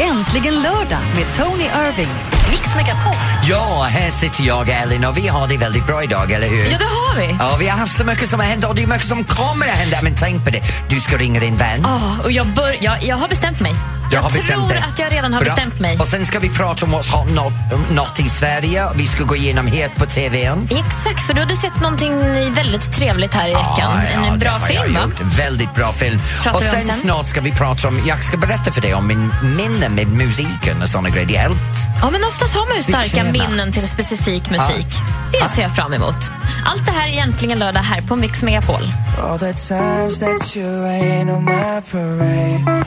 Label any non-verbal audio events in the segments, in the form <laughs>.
Äntligen lördag med Tony Irving. Mix Megapol. Ja, här sitter jag Elin och vi har det väldigt bra idag, eller hur? Ja, det har vi. Ja, vi har haft så mycket som har hänt och det är mycket som kommer att hända. Men tänk på det, du ska ringa din vän. Oh, och jag, bör, jag, jag har bestämt mig. Jag, har bestämt tror det. att jag redan har Bra. bestämt mig. Och sen ska vi prata om hot not, not i Sverige. Vi ska gå igenom het på TVn. Exakt, för du hade sett någonting väldigt trevligt här i veckan. en det bra har jag film, va? Väldigt bra film. Pratar och sen, sen? snart ska vi prata om, jag ska berätta för dig om min minne med musiken och såna grejer. Det är helt... Ja, men oftast har man ju starka Bekväma. minnen till specifik musik. Det ser jag fram emot. Allt det här är egentligen lördag här på Mix Megapol. All the times that you rain on my parade.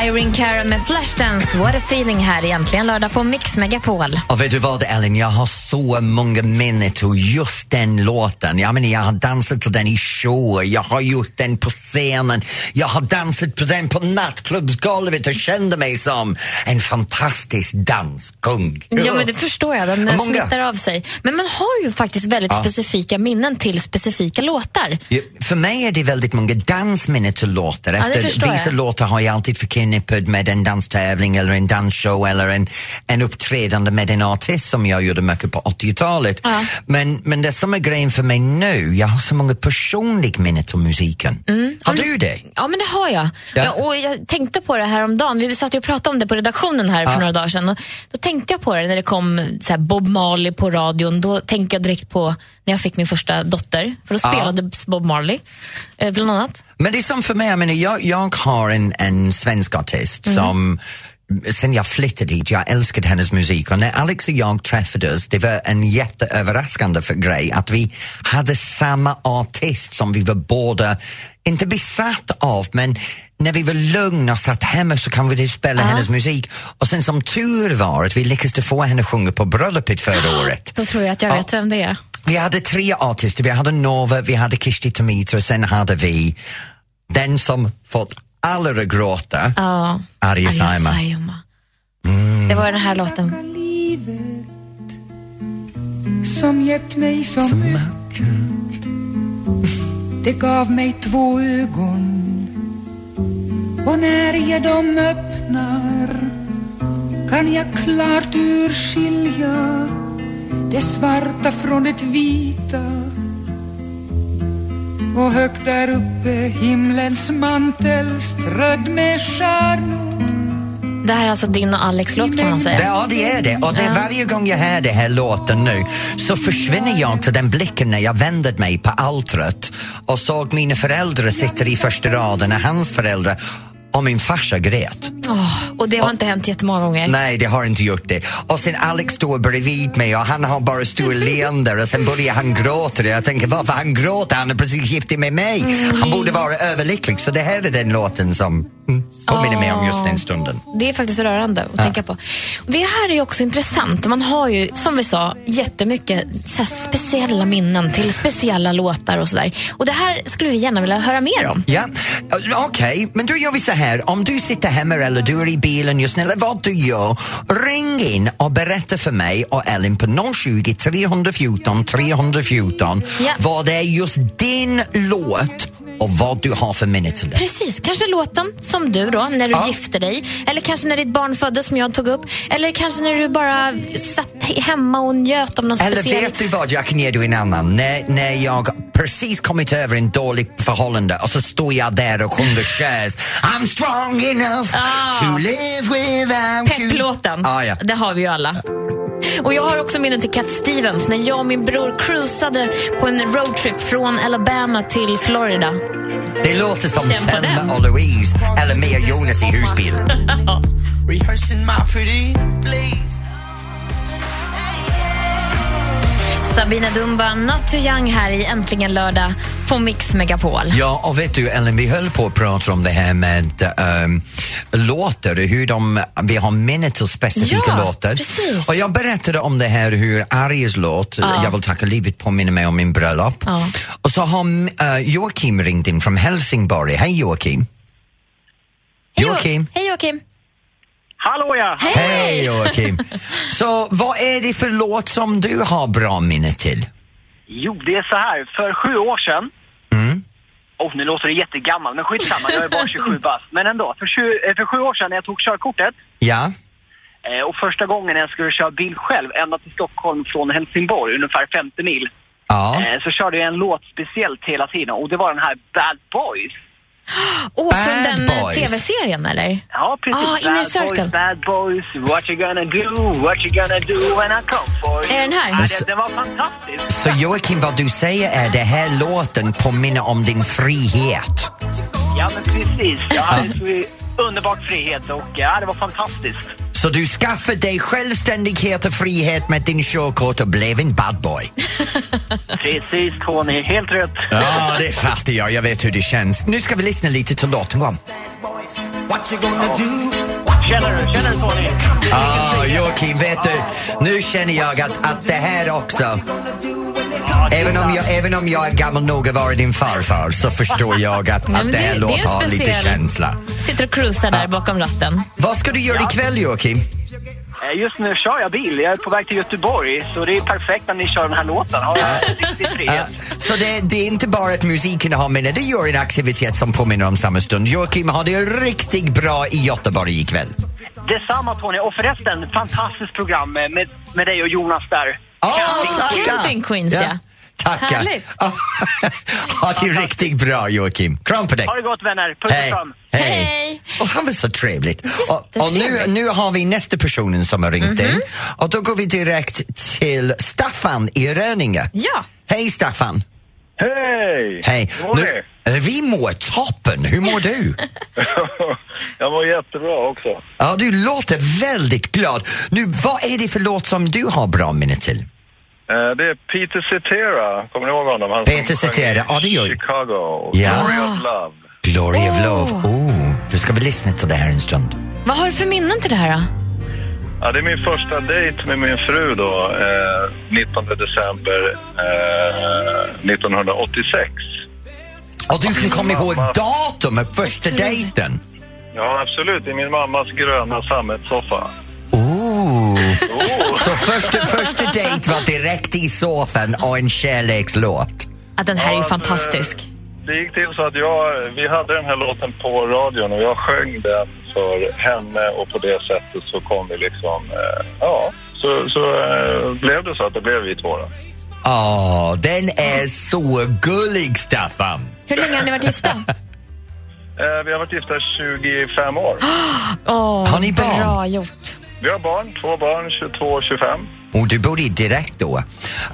Irene Cara med Flashdance, What a feeling här egentligen lördag på Mix Megapol. Och vet du vad Ellen, jag har så många minnen till just den låten. Jag, menar, jag har dansat till den i shower, jag har gjort den på scenen, jag har dansat på den på nattklubbsgolvet och kände mig som en fantastisk danskung. Ja, men det förstår jag. Den Många. smittar av sig. Men man har ju faktiskt väldigt specifika minnen till specifika låtar. Ja, För mig är det väldigt många dansminnen till låtar. Efter förstår vissa jag. låtar har jag alltid förknippat med en danstävling eller en dansshow eller en, en uppträdande med en artist som jag gjorde mycket på 80-talet. Ja. Men, men det som är grejen för mig nu, jag har så många personliga minnen till musiken. Har du det? Ja, men det har jag. Ja. Ja. och jag tänkte på det här om dagen. Vi satt och pratade om det på redaktionen här för några dagar sedan. Och då tänkte jag på det när det kom så Bob Marley på radion. Då tänkte jag direkt på när jag fick min första dotter. För då Ja. spelade Bob Marley, eh, bland annat. Men det är som för mig, jag, menar, jag, jag har en, en svensk artist Mm. som Sen jag flyttade hit, jag älskade hennes musik och när Alex och jag träffades, det var en jätteöverraskande för grej att vi hade samma artist som vi var båda, inte besatt av, men när vi var lugna och satt hemma så kan vi spela hennes musik. Och sen som tur var att vi lyckades få henne sjunga på bröllopet förra året. Då tror jag att jag Ja. vet vem det är. Vi hade tre artister, vi hade Nova, vi hade Kishti Tomita och sen hade vi den som fått alla att gråta, Ja. Arja Saijonmaa. Saijonmaa. Det var den här låten. livet som gett mig som, Som mycket. Det gav mig två ögon och när jag dem öppnar kan jag klart urskilja det svarta från det vita och högt där uppe himlens mantel strödd med stjärnor Det här är alltså din och Alex låt kan man Det, säga. ja, det är det. Och det, Ja. varje gång jag hör den här låten nu så försvinner jag till den blicken när jag vände mig på altaret och såg mina föräldrar sitta i första raden och hans föräldrar och min farsa grät. Åh, och det har inte hänt jättemånga gånger. Nej, det har inte gjort det. Och sen Alex står bredvid mig och han har bara stora leenden och sen börjar han gråta. Jag tänker, varför han gråter? Han är precis gift med mig. Han borde vara överlycklig. Så det här är den låten som mm, påminner mig om just den stunden. Det är faktiskt rörande att tänka på. Och det här är också intressant. Man har ju, som vi sa, jättemycket så speciella minnen till speciella låtar och sådär. Och det här skulle vi gärna vilja höra mer om. Ja, okej, men då gör vi så här. Om du sitter hemma eller du är i bilen just nu, eller vad du gör, ring in och berätta för mig och Ellen på 020 314 314 Ja. vad det är just din låt och vad du har för minne till det. Precis, kanske låten som du då, när du Ja. gifte dig. Eller kanske när ditt barn föddes som jag tog upp. Eller kanske när du bara satt hemma och njöt av någon Eller speciell... vet du vad, jag kan ge dig en annan. När, när jag precis kommit över en dålig förhållande och så står jag där och sjunger Cher's I'm strong enough Ah. To live without you. Pepplåten, Ah, ja. det har vi ju alla. Och jag har också minnen till Cat Stevens när jag och min bror cruisade på en roadtrip från Alabama till Florida. Det låter som Känn den. och Louise eller Mia Jonas i husbil. <laughs> rehearsing my pretty please Sabina Dumba, Not Too Young här i Äntligen lördag på Mix Megapol. Ja, och vet du Ellen, vi höll på att prata om det här med um, låtar, hur de, vi har minne till specifika Ja, låtar. precis. Och jag berättade om det här hur Arias låt, Ja. Jag vill tacka livet, påminner mig om min bröllop. Ja. Och så har uh, Joakim ringt in från Helsingborg. Hej Joakim! Hej, Jo- Joakim! Hej Joakim! Hallå ja! Hej Joakim! <laughs> Så vad är det för låt som du har bra minne till? Jo, det är så här. För sju år sedan. Oh, nu låter det jättegammal, men skitsamma, jag är bara <laughs> 27 bast. Men ändå, för, 20, eh, för sju år sedan när jag tog körkortet Ja? eh, och första gången jag skulle köra bil själv ända till Stockholm från Helsingborg, ungefär 50 mil, Ja. eh, så körde jag en låt speciellt hela tiden och det var den här Bad Boys. Åh, från Bad den eh, Boys. tv-serien eller? Ja, precis. Ah, Inner Circle. boys, bad boys, what you gonna do, what you gonna do when I come for you. Är den här? Ja, den, den var fantastisk. Så Joakim, vad du säger är det här låten påminner om din frihet. Ja, men precis. Jag hade så underbart frihet och ja, det var fantastiskt. Så du skaffade dig självständighet och frihet med din körkort och blev en bad boy. Precis, Tony. Helt rätt. Ja, det fattar jag. Jag vet hur det känns. Nu ska vi lyssna lite till låten. Gå on. Känner du? Känner du, Tony? Ah, Joakim, vet du, nu känner jag att, att det här också Även om, jag, även om jag är gammal nog att vara din farfar så förstår jag att, Nej, att det här låter har lite känsla. Sitter och cruisar där bakom ratten. Vad ska du göra ikväll, Joakim? Eh, Just nu kör jag bil. Jag är på väg till Göteborg, så det är perfekt när ni kör den här låten. Har jag riktig frihet. så det, det är inte bara att musiken har minne, det gör en aktivitet som påminner om samma stund. Joakim, har det riktigt bra i Göteborg ikväll. Detsamma, Tony. Och förresten, fantastiskt program med, med, dig och Jonas där. Ah, tackar! Camping Queens, ja. Tackar. Härligt. <laughs> ha det riktigt bra, Joakim. Kram på dig. Ha det gott, vänner. Puss och Hej. kram. Hej. Hej. Och han var så trevligt. Och, och nu, nu har vi nästa personen som har ringt in. Mhm. Och då går vi direkt till Staffan i Röninge. Ja. Hej Staffan! Hej! Hej! Hur mår ni? Nu, vi mår toppen, hur mår du? <laughs> <laughs> jag mår jättebra också. ja, du låter väldigt glad. Nu, vad är det för låt som du har bra minne till? Eh, Det är Peter Cetera, kommer ni ihåg honom? Han Peter Cetera, ja, det gör jag. Chicago, Ja. Glory of Love. Glory of Åh. Love. Oh, då ska vi lyssna till det här en stund. Vad har du för minnen till det här då? Ja, det är min första dejt med min fru då, eh, 19 december eh, 1986. Och du kan komma ihåg datumet, första dejten? Ja, absolut. I min mammas gröna sammetssoffa. Så första, första dejt var direkt i soffan och en kärlekslåt. Ja, den här är ju Ja, fantastisk. Det gick till så att jag, vi hade den här låten på radion och jag sjöng den för henne och på det sättet så kom vi liksom, eh, ja, så, så eh, blev det så att det blev vi två då. Åh, den är så gullig, Staffan! Hur länge har ni varit gifta? <laughs> Eh, vi har varit gifta 25 år. <gasps> Åh, Har ni barn? Bra gjort. Vi har barn, två barn, 22 och 25. Och du bodde direkt då? <laughs>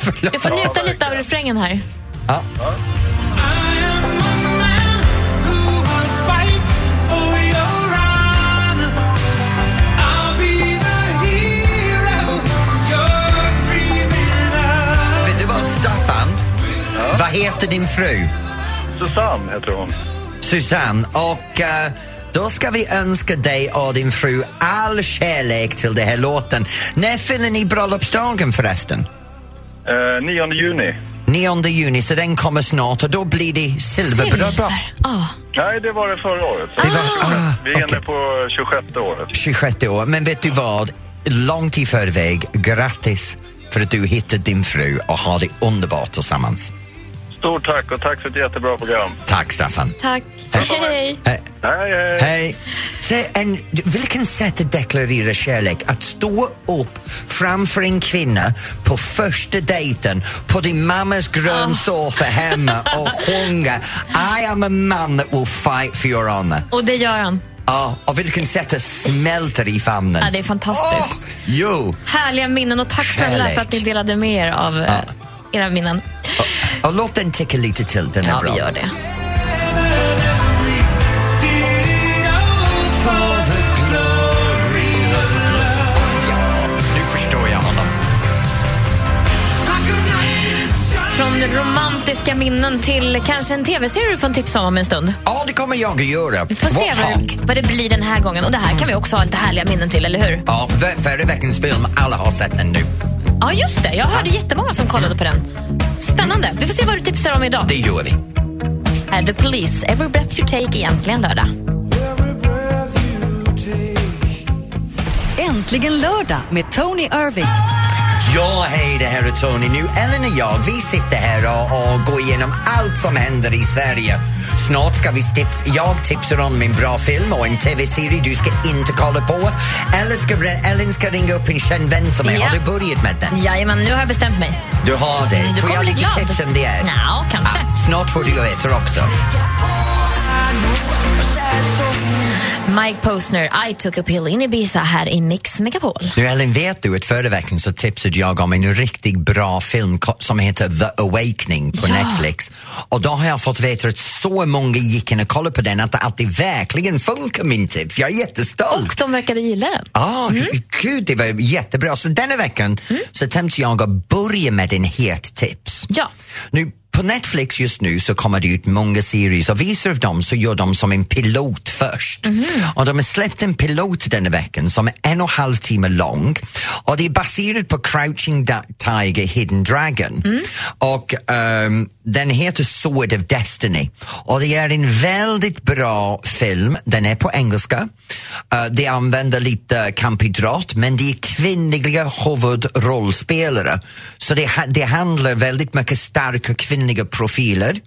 Förlåt. Du får njuta lite av refrängen här. Ja. Vet du vad, Staffan? Vad heter din fru? Susanne heter hon. Susanne. Och eh, då ska vi önska dig och din fru all kärlek till den här låten. När fyller ni bröllopsdagen förresten? Eh, 9 juni. 9 juni, så den kommer snart och då blir det silverbröllop. Silver. Ja. Nej, det var det förra året. Det var- ah, vi är okej. inne på 26 året. 26 år. Men vet du vad? Långt i förväg, grattis för att du hittade din fru och har det underbart tillsammans. Stort tack och tack för ett jättebra program. Tack Staffan. Tack. Hej. Hej. Hej. Hej, hej! Hej. Se, en, vilken sätt att deklarera kärlek. Att stå upp framför en kvinna på första dejten på din mammas grönsoffa hemma och <laughs> sjunga I am a man that will fight for your honor. Och det gör han. Ja, och vilken sätt att smälter i famnen. Ja, det är fantastiskt. Åh, jo! Härliga minnen och tack snälla för att ni delade med er av eh, era minnen. Och låt den ticka lite till, den är Ja, bra. vi gör det. Nu förstår jag honom. Från romantiska minnen till kanske en tv-serie du får en tips om om en stund. Ja, det kommer jag att göra. Vi får se vad, vad det blir den här gången. Och det här kan vi också ha lite härliga minnen till, eller hur? Ja, för- förra veckans film, alla har sett den nu. Ja, just det. Jag hörde jättemånga som kollade på den. Spännande. Vi får se vad du tipsar om idag. Det gör vi. Är The Police, Every Breath You Take, egentligen lördag. Äntligen lördag med Tony Irving. Ja, hej, det här är Tony. Nu, Ellen och jag, vi sitter här och, och går igenom allt som händer i Sverige. Snart ska vi stips, jag tipsar om en bra film och en TV-serie du ska inte kolla på. Eller ska, Ellen ska ringa upp en känd vän till mig. Ja. Har du börjat med den? Jajamän, nu har jag bestämt mig. Du har det. Du Får jag lite glad. tips om det är? Nja, kanske. Ah, snart får du veta också. Mike Posner, I took a pill in Ibiza här i Mix Megapol. Nu Ellen, vet du att förra veckan så tipsade jag om en riktigt bra film som heter The Awakening på Ja. Netflix. Och då har jag fått veta att så många gick in och kollade på den att, att det verkligen funkar min tips. Jag är jättestolt. Och de verkade gilla den. Ah, gud, det var jättebra. Så denna veckan så tänkte jag att börja med en het tips. Ja. Nu, på Netflix just nu så kommer det ut många serier och vissa av dem så gör de som en pilot först. Och de har släppt en pilot denna veckan som är en och en halv timme lång och det är baserat på Crouching Tiger, Hidden Dragon. Och ehm, den heter Sword of Destiny och det är en väldigt bra film. Den är på engelska. Uh, det använder lite kampidrott men det är kvinnliga huvudrollspelare. Så det, det handlar väldigt mycket starka kvinnliga profiler.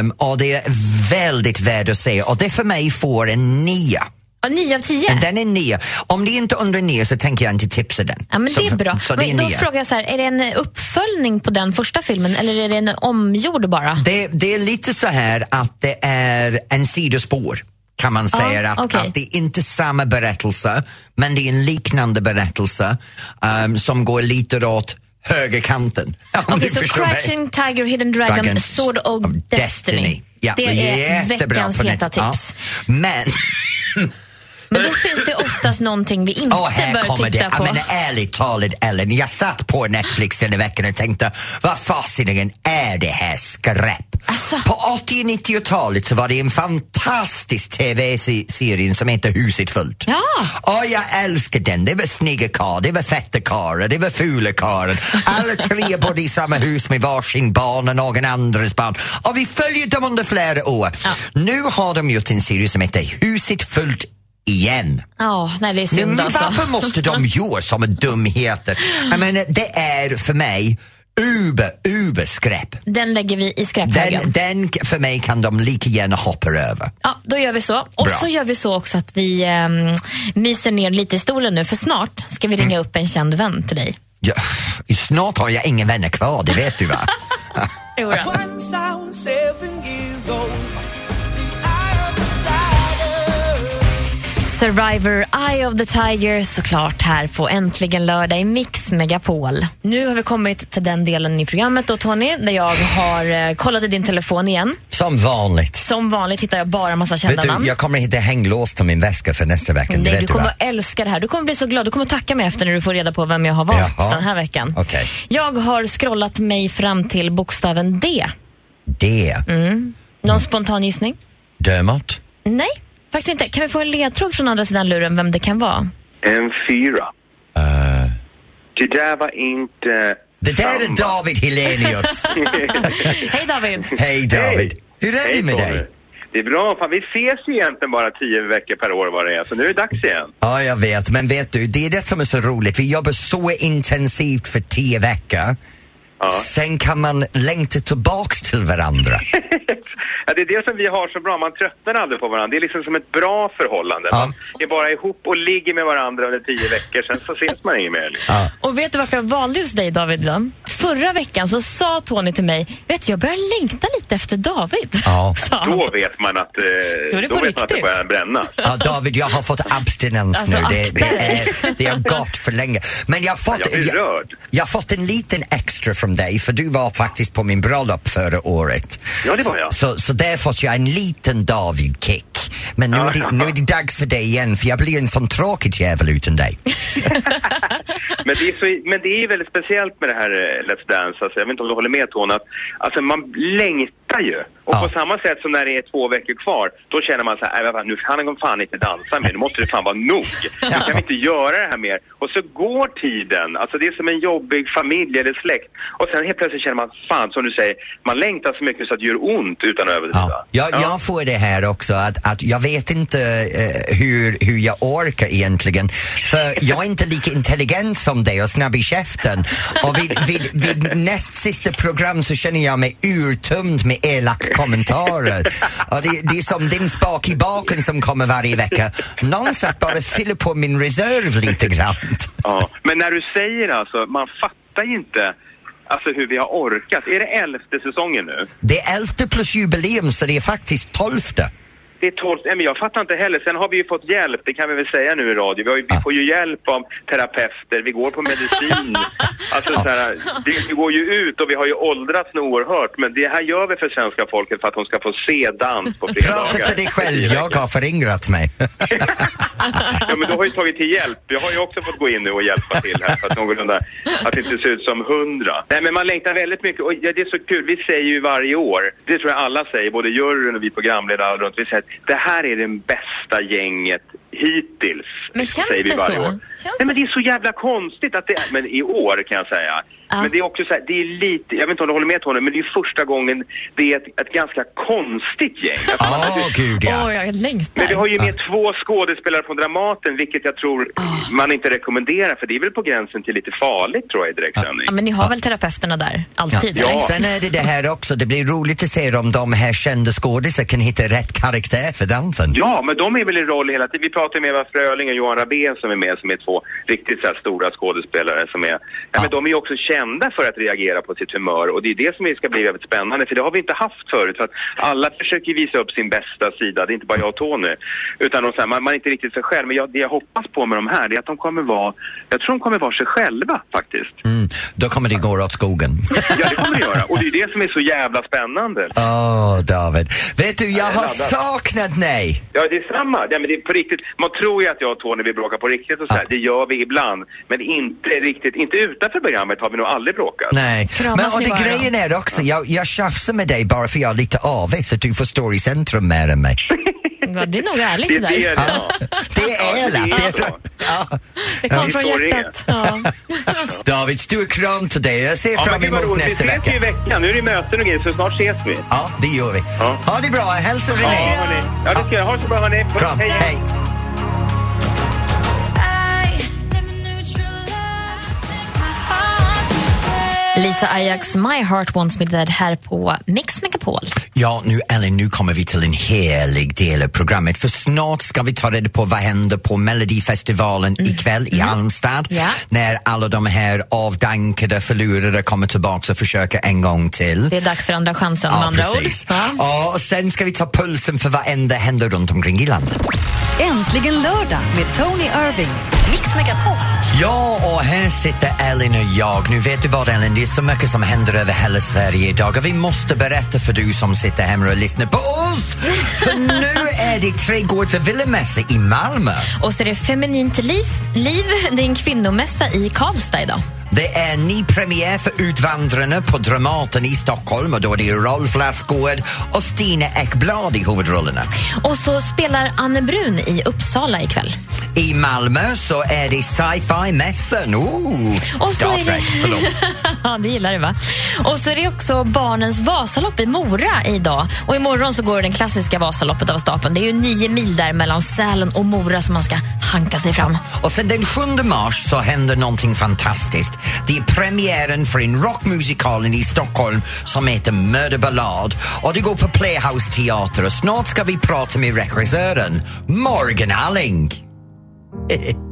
Um, och det är väldigt värd att se och det för mig får en nia. Ja, nio av tio. Den är nia. Om det inte är under nio så tänker jag inte tipsa den. Ja, men så, det är bra. Så det är men då frågar jag så här, är det en uppföljning på den första filmen eller är det en omgjord bara? Det, det är lite så här att det är en sidospår kan man säga. att, okej. att det är inte samma berättelse men det är en liknande berättelse um, som går lite åt högerkanten. Okej, du så. Crouching Tiger, Hidden Dragon, Dragon Sword of, Destiny. Ja, det är jättebra veckans heta net- ja. tips. Men <laughs> Men då finns det oftast någonting vi inte här bör kommer titta det. på. Ja, men ärligt talat Ellen, jag satt på Netflix den veckan och tänkte, vad fasiken är det här skräp? Alltså. På 80 och 90-talet så var det en fantastisk tv-serie som heter Huset fullt. Ja. Och jag älskar den. Det var snygga karlar, det var fetta karlar, det var fula karlar. Alla tre bodde i samma hus med varsin barn och någon andres barn. Och vi följde dem under flera år. Nu har de gjort en serie som heter Huset fullt igen. Ja, nej det är synd Men alltså. varför måste de <laughs> göra såna dumheter? Jag menar, det är för mig uber, uber skräp. Den lägger vi i skräphögen. Den, den, för mig kan de lika gärna hoppa över. Ja, då gör vi så. Och Bra. så gör vi så också att vi um, myser ner lite i stolen nu för snart ska vi ringa upp en känd vän till dig. Ja, snart har jag inga vänner kvar, det vet du va? <laughs> Survivor, Eye of the Tiger såklart här på Äntligen lördag i Mix Megapol. Nu har vi kommit till den delen i programmet då Tony, där jag har eh, kollat i din telefon igen. Som vanligt. Som vanligt hittar jag bara massa kända Vet du, namn. jag kommer hitta hänglås till min väska för nästa vecka. Nej, du du kommer att älska det här. Du kommer bli så glad. Du kommer att tacka mig efter när du får reda på vem jag har valt Jaha. den här veckan. Okej. Jag har scrollat mig fram till bokstaven D. Det. Mm. Någon spontan gissning? Dömot. Nej, faktiskt inte. Kan vi få en ledtråd från andra sidan luren vem det kan vara? En fyra. Uh, Det där var inte... det där är. David Helenius. <laughs> Hej David! Hej David. Hur är Hej, det med dig? Det är bra, fan vi ses ju egentligen bara tio veckor per år vad det är, så nu är det dags igen. Ja, jag vet. Men vet du, det är det som är så roligt. Vi jobbar så intensivt för tio veckor. Sen kan man längta tillbaks till varandra. <laughs> Ja, det är det som vi har så bra, man tröttnar aldrig på varandra. Det är liksom som ett bra förhållande. Ja. Man är bara ihop och ligger med varandra under tio veckor, sen så ses man inget mer. Liksom. Ja. Och vet du varför jag valde just dig David? Då? Förra veckan så sa Tony till mig, vet du jag börjar längta lite efter David. Ja. <laughs> Då vet man att, eh, Då är det på vet man att det börjar bränna. Ja, David, jag har fått abstinens Alltså, nu. Det, det, är, det har gått för länge. Men jag har, fått, Jag jag har fått en liten extra från dig, för du var faktiskt på min bröllop förra året. Ja, det var jag. Så, så där fått jag en liten David-kick. Men nu, Ja, är det, nu är det dags för dig igen, för jag blir en sån tråkig jävel utan dig. <laughs> Men det, är så, men det är väldigt speciellt med det här eh, Let's Dance, alltså, jag vet inte om du håller med Tony, att alltså, man längtar fattar ju. Och Ja. på samma sätt som när det är två veckor kvar, då känner man så här, "Nej, vad fan, nu kan han fan inte dansa mer, nu måste det fan vara nog. Nu kan vi inte göra det här mer. Och så går tiden, alltså det är som en jobbig familj eller släkt. Och sen helt plötsligt känner man, fan som du säger, man längtar så mycket så att det gör ont utan att överdriva. Ja. Jag, jag får det här också att, att jag vet inte eh, hur, hur jag orkar egentligen för jag är inte lika intelligent som dig och snabb i käften och vid, vid, vid näst sista program så känner jag mig urtömd med elaka kommentarer och det, det är som din spak i baken som kommer varje vecka. Någonstans bara fylla på min reserv lite grann. Ja, men när du säger alltså, man fattar ju inte alltså hur vi har orkat. Är det elfte säsongen nu? Det är elfte plus jubileum så det är faktiskt tolfte. Det är tolv, nej men jag fattar inte heller. Sen har vi ju fått hjälp, det kan vi väl säga nu i radio. Vi, ju, vi Ja. får ju hjälp av terapeuter, vi går på medicin. <laughs> Alltså så här, det, vi går ju ut och vi har ju åldrats något oerhört. Men det här gör vi för svenska folket för att de ska få se dans på fredagar. Prata för dig själv, jag har föryngrat mig. <laughs> Ja, men du har ju tagit till hjälp. Jag har ju också fått gå in nu och hjälpa till här för att någorlunda, att det inte ser ut som hundra. Nej, men man längtar väldigt mycket och ja, det är så kul. Vi säger ju varje år, det tror jag alla säger, både juryn och vi programledare runt, vi säger det här är det bästa gänget hittills. Men känns säger vi det varje så? År. Känns Nej, men det är så jävla konstigt att det är, men i år kan jag säga. Ja. Men det är också så här, det är lite, jag vet inte om du håller med Tony, men det är första gången det är ett, ett ganska konstigt gäng. Alltså, man- Åh gud ja. Åh, jag längtar. men vi har ju med två skådespelare från Dramaten, vilket jag tror man inte rekommenderar, för det är väl på gränsen till lite farligt tror jag i direktsändning. Ja, men ni har väl terapeuterna där? Alltid? Ja. eller? Sen är det det här också, det blir roligt att se om de här kända skådisarna kan hitta rätt karaktär för dansen. Ja, men de är väl i roll hela tiden. Vi pratar med Eva Fröling och Johan Rabén som är med, som är två riktigt så här stora skådespelare som är... Ja, men de är ju också kända för att reagera på sitt humör och det är det som ska bli väldigt spännande för det har vi inte haft förut. För att alla försöker visa upp sin bästa sida, det är inte bara jag och Tony. Utan de, så här, man, man är inte riktigt sig själv. Men jag, det jag hoppas på med de här det är att de kommer vara... Jag tror de kommer vara sig själva faktiskt. Mm, då kommer det gå åt skogen. <laughs> Ja, det kommer det göra. Och det är det som är så jävla spännande. Åh, David. Vet du, jag har saknat dig. Ja, det är samma. Ja, men det är på riktigt. Man tror ju att jag och Tony vill bråka på riktigt och så här. Ja. Det gör vi ibland. Men inte riktigt. Inte utanför programmet har vi nog aldrig bråkat. Nej, Kramas men och det bara grejen är också, jag, jag tjafsar med dig bara för jag är lite avig så att du får stå i centrum mer än mig. <laughs> Ja, det är nog ärligt Det det är där. det, ja. Det är Ja, elakt. det är Det. Ja. Kom Ja, från vi hjärtat. Ja. <laughs> David, stor kram till dig. Jag ser fram emot roligt. Vi nästa ses ju i vecka. veckan. Nu är det möten och grejer, så snart ses vi. Ja, det gör vi. Ja. Ha det bra. Hälsa René. Ja, det ska jag. Ha det så bra, hörni. Kram. Hej. Lisa Ajax, My Heart Wants Me Dead här på Mix Megapol. Ja, nu Ellen, nu kommer vi till en helig del av programmet för snart ska vi ta reda på vad händer på Melodifestivalen ikväll i Halmstad Ja. när alla de här avdankade förlorare kommer tillbaka och försöker en gång till. Det är dags för andra chansen Ja, andra precis. ord. Ja. Och sen ska vi ta pulsen för vad enda händer runt omkring i landet. Äntligen lördag med Tony Irving. Mix Megapol. Ja, och här sitter Ellen och jag. Nu vet du vad Ellen, det är så mycket som händer över hela Sverige idag och vi måste berätta för du som sitter hemma och lyssnar på oss. För nu är det Trädgårds och villamässa i Malmö. Och så är det Feminint liv, liv. Det är en kvinnomässa i Karlstad idag. Det är ny premiär för Utvandrarna på Dramaten i Stockholm och då är det Rolf Lassgård och Stina Ekblad i huvudrollerna. Och så spelar Anne Brun i Uppsala ikväll. I Malmö så är det sci-fi-mässan. Ooh, Och Star är Trek, det... förlåt. <laughs> ja, det gillar du va? Och så är det också Barnens Vasalopp i Mora idag. Och imorgon så går den klassiska Vasaloppet av stapeln. Det är ju nio mil där mellan Sälen och Mora som man ska hanka sig fram. Och sen den 7 mars så händer någonting fantastiskt. Det är premiären för en rockmusikal i Stockholm som heter Mörderballad och det går på Playhouse Teater och snart ska vi prata med regissören Morgan Alling. <laughs>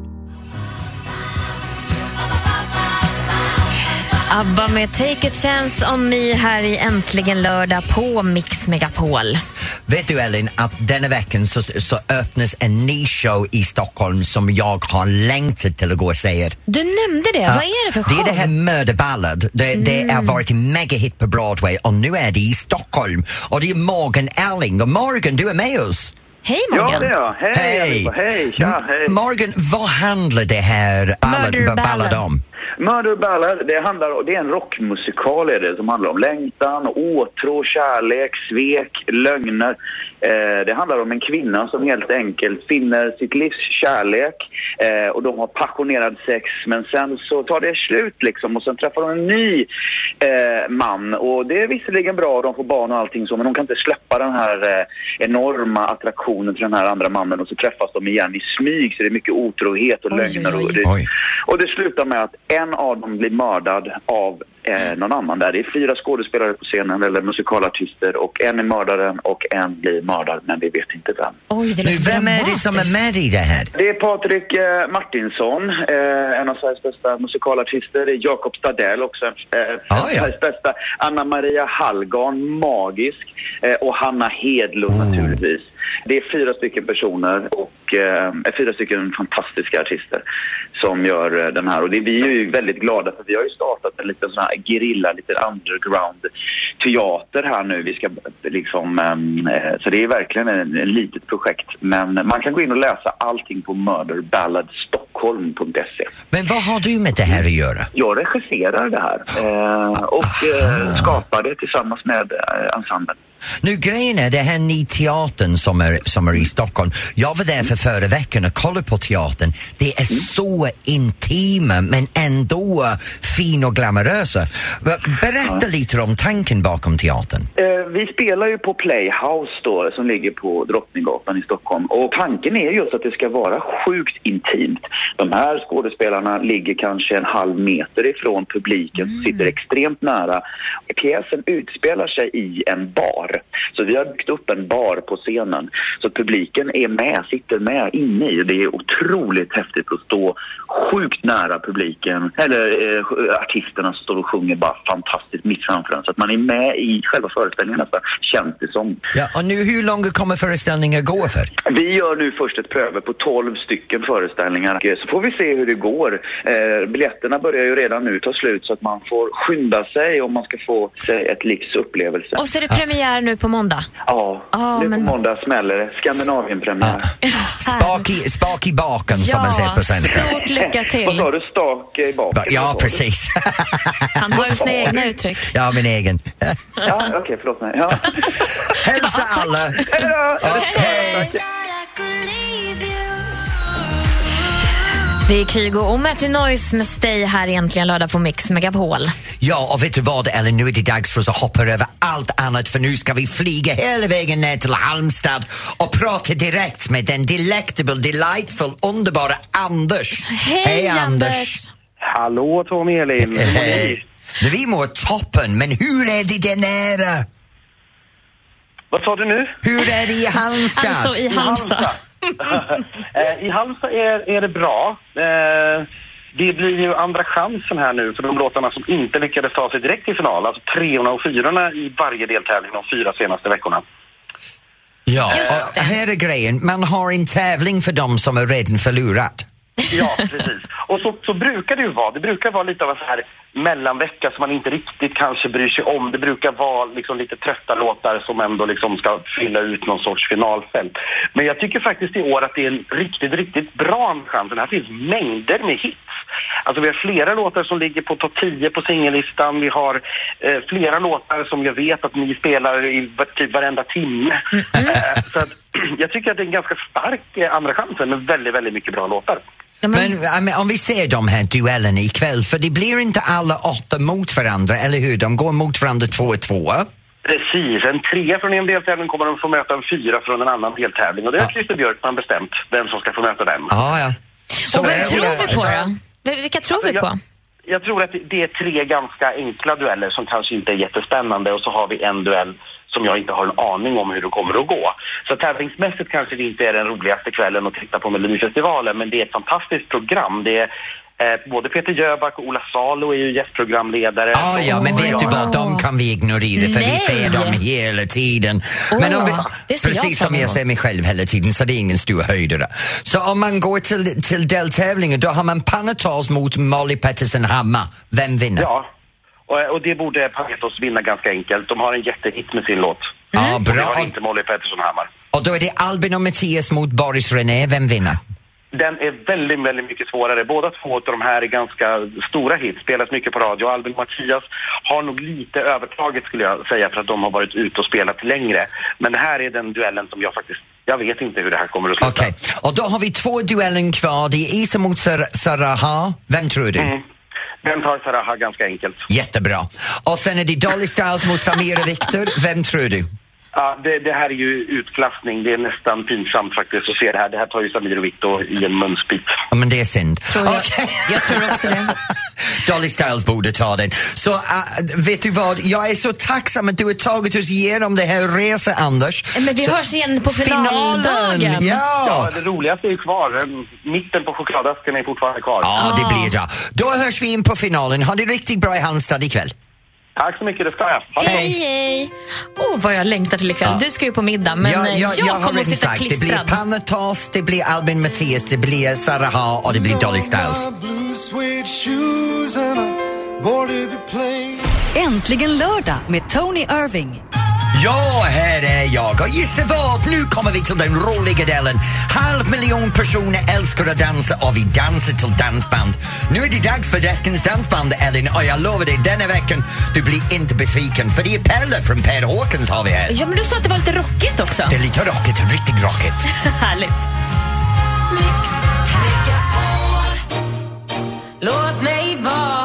ABBA med Take a chance on me här i Äntligen lördag på Mix Megapol. Vet du Ellen att denna veckan så, så öppnas en ny show i Stockholm som jag har längtat till att gå och se. Du nämnde det. Vad är det för Det show? är det här Murderballad. Det, det har varit en megahit på Broadway och nu är det i Stockholm. Och det är Morgan Alling. Och Morgan, du är med oss. Hej Morgan. Ja, det är jag. Hej, Hej! allihopa. Hej, tja, hej. Morgan, vad handlar det här ballad ballad. om? Murder Ballad, det, handlar, det är en rockmusikal är det, som handlar om längtan, åtrå, kärlek, svek, lögner. Eh, det handlar om en kvinna som helt enkelt finner sitt livs kärlek eh, och de har passionerad sex men sen så tar det slut liksom och sen träffar hon en ny eh, man och det är visserligen bra, de får barn och allting så men de kan inte släppa den här eh, enorma attraktionen till den här andra mannen och så träffas de igen i smyg så det är mycket otrohet och Oj, lögner. oj, Och oj. det, Oj och det slutar med att en av dem blir mördad av eh, någon annan där. Det är fyra skådespelare på scenen, eller musikalartister, och en är mördaren och en blir mördad, men vi vet inte vem. Oj, det låter vem är det som är med i det här? Det är Patrik eh, Martinsson, eh, en av Sveriges bästa musikalartister. Det är Jakob Stadell också, eh, en Ah, ja. Sveriges bästa. Anna Maria Hallgarn, magisk. Eh, och Hanna Hedlund naturligtvis. Det är fyra stycken personer och eh, fyra stycken fantastiska artister som gör eh, den här. Och det, vi är ju väldigt glada för vi har ju startat en liten sån här gerilla, lite underground teater här nu. Vi ska liksom, ehm, eh, så det är verkligen en, en litet projekt. Men man kan gå in och läsa allting på murderballadstockholm.se. Men vad har du med det här att göra? Jag regisserar det här eh, och eh, skapar det tillsammans med ensemblen. Nu grejen är, det här Ni teatern som är, som är i Stockholm. Jag var där för förra veckan och kollade på teatern. Det är så intima men ändå fin och glamorösa. Berätta lite om tanken bakom teatern. Eh, vi spelar ju på Playhouse då, som ligger på Drottninggatan i Stockholm. Och tanken är just att det ska vara sjukt intimt. De här skådespelarna ligger kanske en halv meter ifrån publiken, sitter extremt nära. Pjäsen utspelar sig i en bar. Så vi har byggt upp en bar på scenen. Så publiken är med, sitter med inne i. Det är otroligt häftigt att stå sjukt nära publiken, eller eh, artisterna som står och sjunger bara fantastiskt mitt framför en. Så att man är med i själva föreställningen nästan, känns det som. Ja, och nu hur långt kommer föreställningen gå för? Vi gör nu först ett pröve på 12 stycken föreställningar. Eh, Så får vi se hur det går. Eh, biljetterna börjar ju redan nu ta slut så att man får skynda sig om man ska få sig ett livs upplevelse. Och så är det premiär nu på måndag. Ja, Ja, nu på men- måndag smäller det. Skandinavienpremiär. Spak i, spak i baken som man säger på svenska. stort lycka Vad till. sa du? Stak i baken? Ja, Vad precis. Han har ju sina egna uttryck. ja, min egen. Ja, okej, förlåt mig. Ja. Hälsa alla! Hej då! Ja, hej! Det är Kygo och Matty Noise med Stay här egentligen lördag på Mix Megapol. Ja, och vet du vad Ellen, nu är det dags för oss att hoppa över allt annat för nu ska vi flyga hela vägen ner till Halmstad och prata direkt med den delectable, delightful, underbara Anders. Hej, Anders. Hallå Tommy Elin! Hej! Vi mår toppen, men hur är det där nere? Vad sa du nu? Hur är det i Halmstad? Alltså i Halmstad. <laughs> Eh, I Halmstad är, är det bra. Eh, det blir ju andra chansen här nu för de låtarna som inte lyckades ta sig direkt till final. Alltså treorna och fyrorna i varje deltävling de fyra senaste veckorna. Ja, Just och det. här är grejen, man har en tävling för dem som är redan förlorat. Ja, precis. Och så, så brukar det ju vara. Det brukar vara lite av en så här mellanvecka som man inte riktigt kanske bryr sig om. Det brukar vara liksom lite trötta låtar som ändå liksom ska fylla ut någon sorts finalfält. Men jag tycker faktiskt i år att det är en riktigt, riktigt bra chans. Det här finns mängder med hits. Alltså vi har flera låtar som ligger på topp 10 på singellistan. Vi har eh, flera låtar som jag vet att ni spelar i typ varenda timme. Eh, så att, <clears throat> jag tycker att det är en ganska stark eh, andra chansen med väldigt, väldigt mycket bra låtar. Men, Men om vi ser de här duellerna ikväll, för det blir inte alla åtta mot varandra, eller hur? De går mot varandra två och två. Precis, en trea från en deltävling kommer de få möta en fyra från en annan deltävling. Och det har Ja. Christer Björkman bestämt, vem som ska få möta den. Ja, ja. Så och vem är tror vi på då? Vil- Vilka tror vi Alltså, på? jag, jag tror att det är tre ganska enkla dueller som kanske inte är jättespännande och så har vi en duell som jag inte har en aning om hur det kommer att gå. Så tävlingsmässigt kanske det inte är den roligaste kvällen att titta på Melodifestivalen men det är ett fantastiskt program. Det är eh, både Peter Jöback och Ola Salo är ju gästprogramledare. Ah, ja, men vet du vad, de kan vi ignorera för vi Nej. ser dem hela tiden. Åh, men om vi, jag precis fram som jag ser mig själv hela tiden så det är ingen stor höjdare. Så om man går till, till deltävlingen då har man Panatos mot Molly Pettersson Hammar. Vem vinner? Ja, och, och det borde Panetos vinna ganska enkelt. De har en jättehit med sin låt. Ja, Och det bra. har inte Molly Pettersson Hammar. Och då är det Albin och Mattias mot Boris René. Vem vinner? Den är väldigt, väldigt mycket svårare. Båda två av de här är ganska stora hits, spelas mycket på radio. Albin och Mattias har nog lite övertaget skulle jag säga för att de har varit ute och spelat längre. Men det här är den duellen som jag faktiskt, jag vet inte hur det här kommer att sluta. Okej, och då har vi två duellen kvar. Det är Isa mot Sar- Saraha. Vem tror du? Mm. Den tar Saraha ganska enkelt. Jättebra. Och sen är det Dolly Styles mot Samir och Viktor. Vem tror du? Ja, det, det här är ju utklassning. Det är nästan pinsamt faktiskt att se det här. Det här tar ju Samir och Victor i en munsbit. Ja, men det är synd. Tror jag. Okej. Jag tror också det. <laughs> Dolly Styles borde ta den. Så uh, vet du vad, jag är så tacksam att du har tagit oss igenom det här resan, Anders. Men vi så, hörs igen på finaldagen. Ja, Ja! det roligaste är ju kvar. Mitten på chokladasken är fortfarande kvar. Ja, det blir bra. Då hörs vi in på finalen. Ha det riktigt bra i Halmstad ikväll. Tack så mycket, det ska jag. Hej, hej! Åh, vad jag längtar till ikväll. Du ska ju på middag, men Ja, ja, jag, har kommer att sitta sagt, det blir klistrad. Pannatos, det blir Albin Mattias, det blir Saraha och det blir Dolly Styles. Äntligen lördag med Tony Irving. Ja, här är jag och gissa vad? Nu kommer vi till den roliga delen. Halv miljon personer älskar att dansa och vi dansar till dansband. Nu är det dags för veckans dansband, Elin, och jag lovar dig, denna veckan, du blir inte besviken för det är Pelle från Per Håkans har vi här. Ja, men du sa att det var lite rockigt också. Det är lite rockigt, riktigt rockigt. <laughs> Härligt. Låt mig vara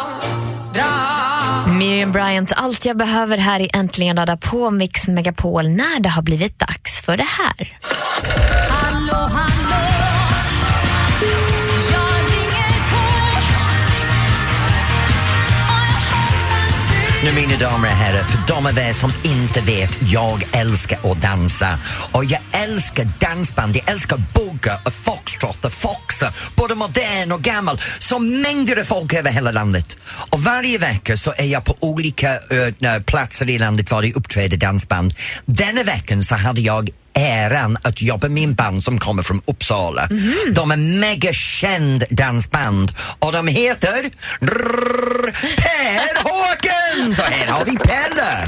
Miriam Bryant, allt jag behöver här i Äntligen lördag på Mix Megapol när det har blivit dags för det här. Hallå, hallå Nu mina damer och herrar, för de av er som inte vet, jag älskar att dansa. Och jag älskar dansband, jag älskar boogie och foxtrot och foxer, både modern och gammal. Så mängder av folk över hela landet. Och varje vecka så är jag på olika ö, platser i landet var det uppträder dansband. Denna veckan så hade jag äran att jobba med en band som kommer från Uppsala. De är mega känd dansband och de heter Drrrr, Per Håkan! Så här har vi Pelle!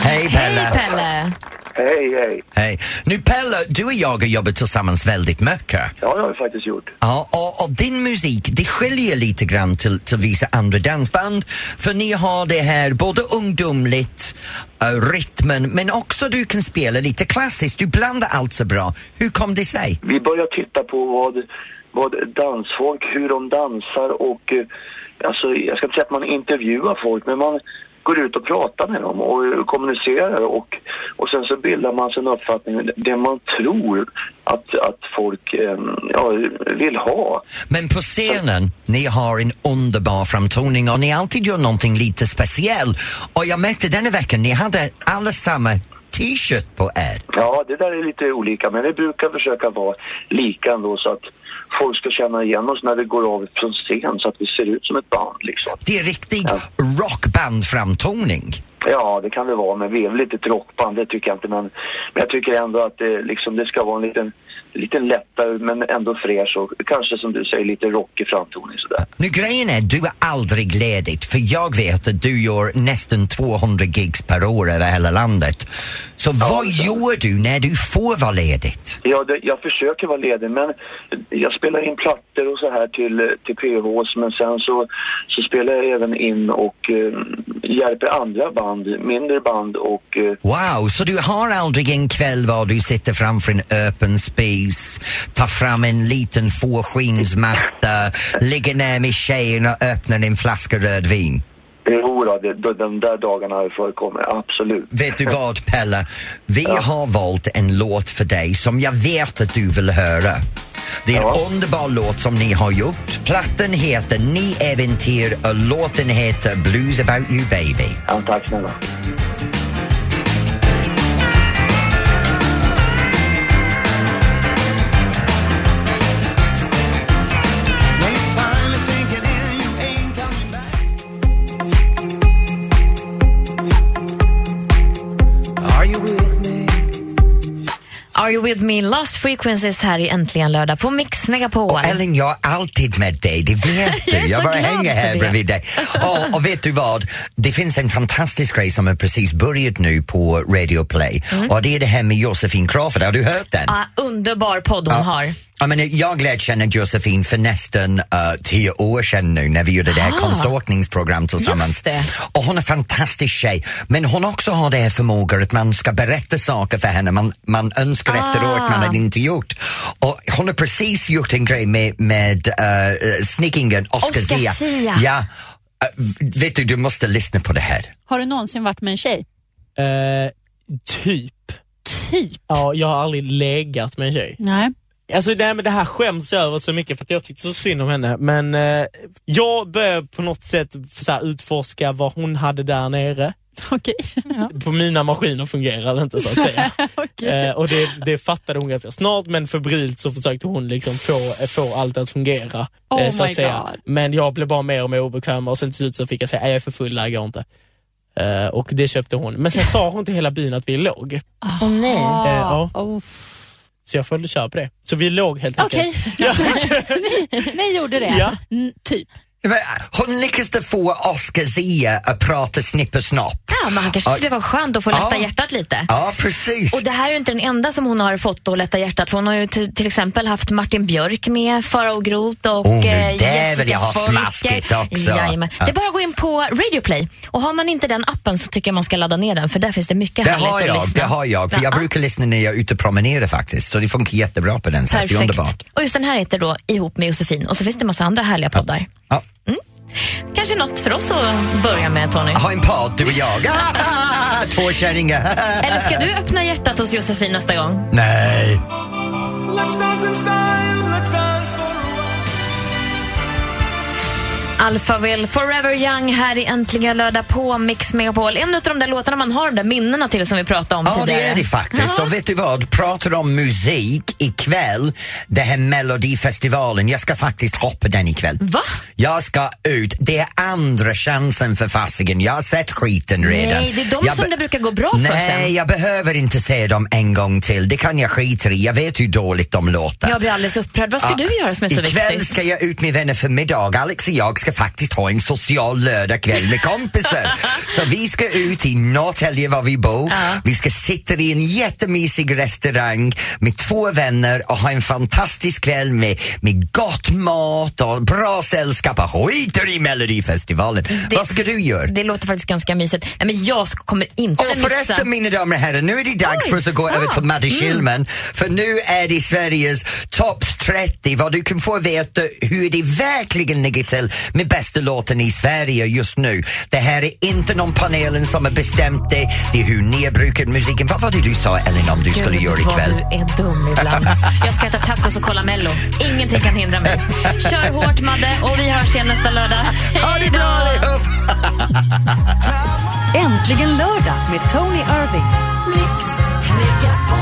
Hej Pelle! Hej Pelle! Hej, hej. Hej. Nu Pelle, du och jag har jobbat tillsammans väldigt mycket. Ja, det har vi faktiskt gjort. Ja, och, och din musik, det skiljer lite grann till, till vissa andra dansband. För ni har det här både ungdomligt, uh, rytmen, men också du kan spela lite klassiskt. Du blandar allt så bra. Hur kom det sig? Vi börjar titta på vad, vad dansfolk, hur de dansar och eh, alltså, jag ska inte säga att man intervjuar folk men man går ut och pratar med dem och kommunicerar och, och sen så bildar man sig en uppfattning, det man tror att, att folk eh, ja, vill ha. Men på scenen, ni har en underbar framtoning och ni alltid gör någonting lite speciellt. Och jag märkte denna veckan, ni hade alla samma t-shirt på er. Ja, det där är lite olika men vi brukar försöka vara lika ändå så att folk ska känna igen oss när vi går av från scen så att vi ser ut som ett band liksom. Det är riktig Ja. rockbandframtoning. Ja, det kan det vara, men vi är väl inte ett rockband, det tycker jag inte. Men, men jag tycker ändå att det, liksom, det ska vara en liten, liten lättare men ändå fräsch och kanske som du säger lite rockig framtoning sådär. Nu grejen är, du är aldrig ledig för jag vet att du gör nästan 200 gigs per år över hela landet. Så vad gör du när du får vara ledigt? Ja, det, jag försöker vara ledig men jag spelar in plattor och så här till, till PHs men sen så, så spelar jag även in och eh, hjälper andra band, mindre band och eh, Wow, så du har aldrig en kväll var du sitter framför en öppen spis, tar fram en liten fårskinnsmatta, ligger ner med tjejen och öppnar en flaska rödvin? Jo då, de, de där dagarna har förekommit, absolut. Vet du vad Pelle? Vi har valt en låt för dig som jag vet att du vill höra. Det är en Ja. underbar låt som ni har gjort. Plattan heter Ni äventyr och låten heter Blues about you baby. Ja, tack snälla. Are you with me? Lost Frequencies här i Äntligen lördag på Mix Megapol. Och Ellen, jag är alltid med dig, det vet <laughs> du. Jag Jag bara hänger här det. bredvid dig. Och, och vet du vad? Det finns en fantastisk grej som har precis börjat nu på Radio Play Mm. och det är det här med Josefin Crawford. Har du hört den? Ah, underbar podd hon Ja. har. Jag, menar, jag lärde känna Josefin för nästan uh, tio år sedan nu när vi gjorde det här Ah. konståkningsprogram tillsammans. Just det. Och hon är en fantastisk tjej, men hon också har det här förmågan att man ska berätta saker för henne man, man önskar Ah. efteråt man hade inte gjort. Och hon har precis gjort en grej med, med uh, snickingen Oscar, Oscar Zia. Zia. Ja, uh, vet du, du måste lyssna på det här. Har du någonsin varit med en tjej? Eh, typ. Typ? Ja, jag har aldrig legat med en tjej. Nej. Alltså nej, men det här skäms jag över så mycket för att jag tyckte så synd om henne. Men eh, jag började på något sätt så här, utforska vad hon hade där nere. Okej. På mina maskiner fungerade det inte så att säga. <laughs> Okej. eh, och det, det fattade hon ganska snart men febrilt så försökte hon liksom få, få allt att fungera. Oh så my att säga. God. Men jag blev bara mer och mer obekväm och sen till slut så fick jag säga "Nej, jag är för full, här går inte. Eh, och det köpte hon. Men sen sa hon till hela byn att vi låg. Åh nej. Ah. Eh, ja. Oh. Så jag följde köra på det. Så vi låg helt Okej, enkelt. <laughs> ni, ni gjorde det? Ja. Mm, typ. Men, Hon lyckades få Oscar Zia att prata snipp och snopp. Ja, men han kanske tyckte det var skönt att få lätta Ja. hjärtat lite. Ja, precis. Och det här är ju inte den enda som hon har fått att lätta hjärtat. För hon har ju till exempel haft Martin Björk med, Farao Groth och Oh, eh, där vill jag Jessica ha smaskigt också. Jajamän. Ja. Det är bara att gå in på Radio Play. Och har man inte den appen så tycker jag man ska ladda ner den för där finns det mycket Det härligt har att jag, lyssna. det har jag. För jag Ja. brukar lyssna när jag är ute och promenerar faktiskt. Så det funkar jättebra på den sättet. Det är underbart. Perfekt. Och just den här heter då Ihop med Josefin och så finns det en massa andra härliga poddar. Ja. Kanske något för oss att börja med Tony. Ha en podd, du och jag. <laughs> Två kärringar. Eller ska du öppna hjärtat hos Josefin nästa gång? Nej. Let's dance in style, let's Alphaville, Forever Young här i Äntligen lördag på Mix Megapol. En av de där låtarna man har de där minnena till som vi pratade om Ja, det tidigare. är det faktiskt. Ja. Och vet du vad? Pratar om musik ikväll, det här Melodifestivalen, jag ska faktiskt hoppa den ikväll. Va? Jag ska ut. Det är andra chansen för fasiken. Jag har sett skiten redan. Nej, det är de Jag som det brukar gå bra för Nej, sen. jag behöver inte se dem en gång till. Det kan jag skita i. Jag vet hur dåligt de låter. Jag blir alldeles upprörd. Vad ska Ja, du göra som är så Ikväll viktigt? ska jag ut med vänner för middag. Alex och jag ska faktiskt ha en social lördagkväll med kompisar. <laughs> så vi ska ut i Norrtälje var vi bor. Ja. Vi ska sitta i en jättemysig restaurang med två vänner och ha en fantastisk kväll med, med gott mat och bra sällskap och skiter i Melodifestivalen. Vad ska du göra? Det låter faktiskt ganska mysigt. Nej, men jag kommer inte Och missa... förresten mina damer och herrar, nu är det dags Oj, för oss att gå ja. över till Madde Mm. Schillman. För nu är det Sveriges topp 30, vad du kan få veta hur det verkligen ligger till med bästa låten i Sverige just nu. Det här är inte någon panelen som har bestämt det, det är hur ni har brukat musiken. Vad var det du sa Ellen om du skulle Gud, göra vad ikväll? du är dum ibland. Jag ska äta tacos och kolla Mello. Ingenting kan hindra mig. Kör hårt Madde och vi hörs igen nästa lördag. Ha det bra allihop! Äntligen lördag med Tony Irving. Ett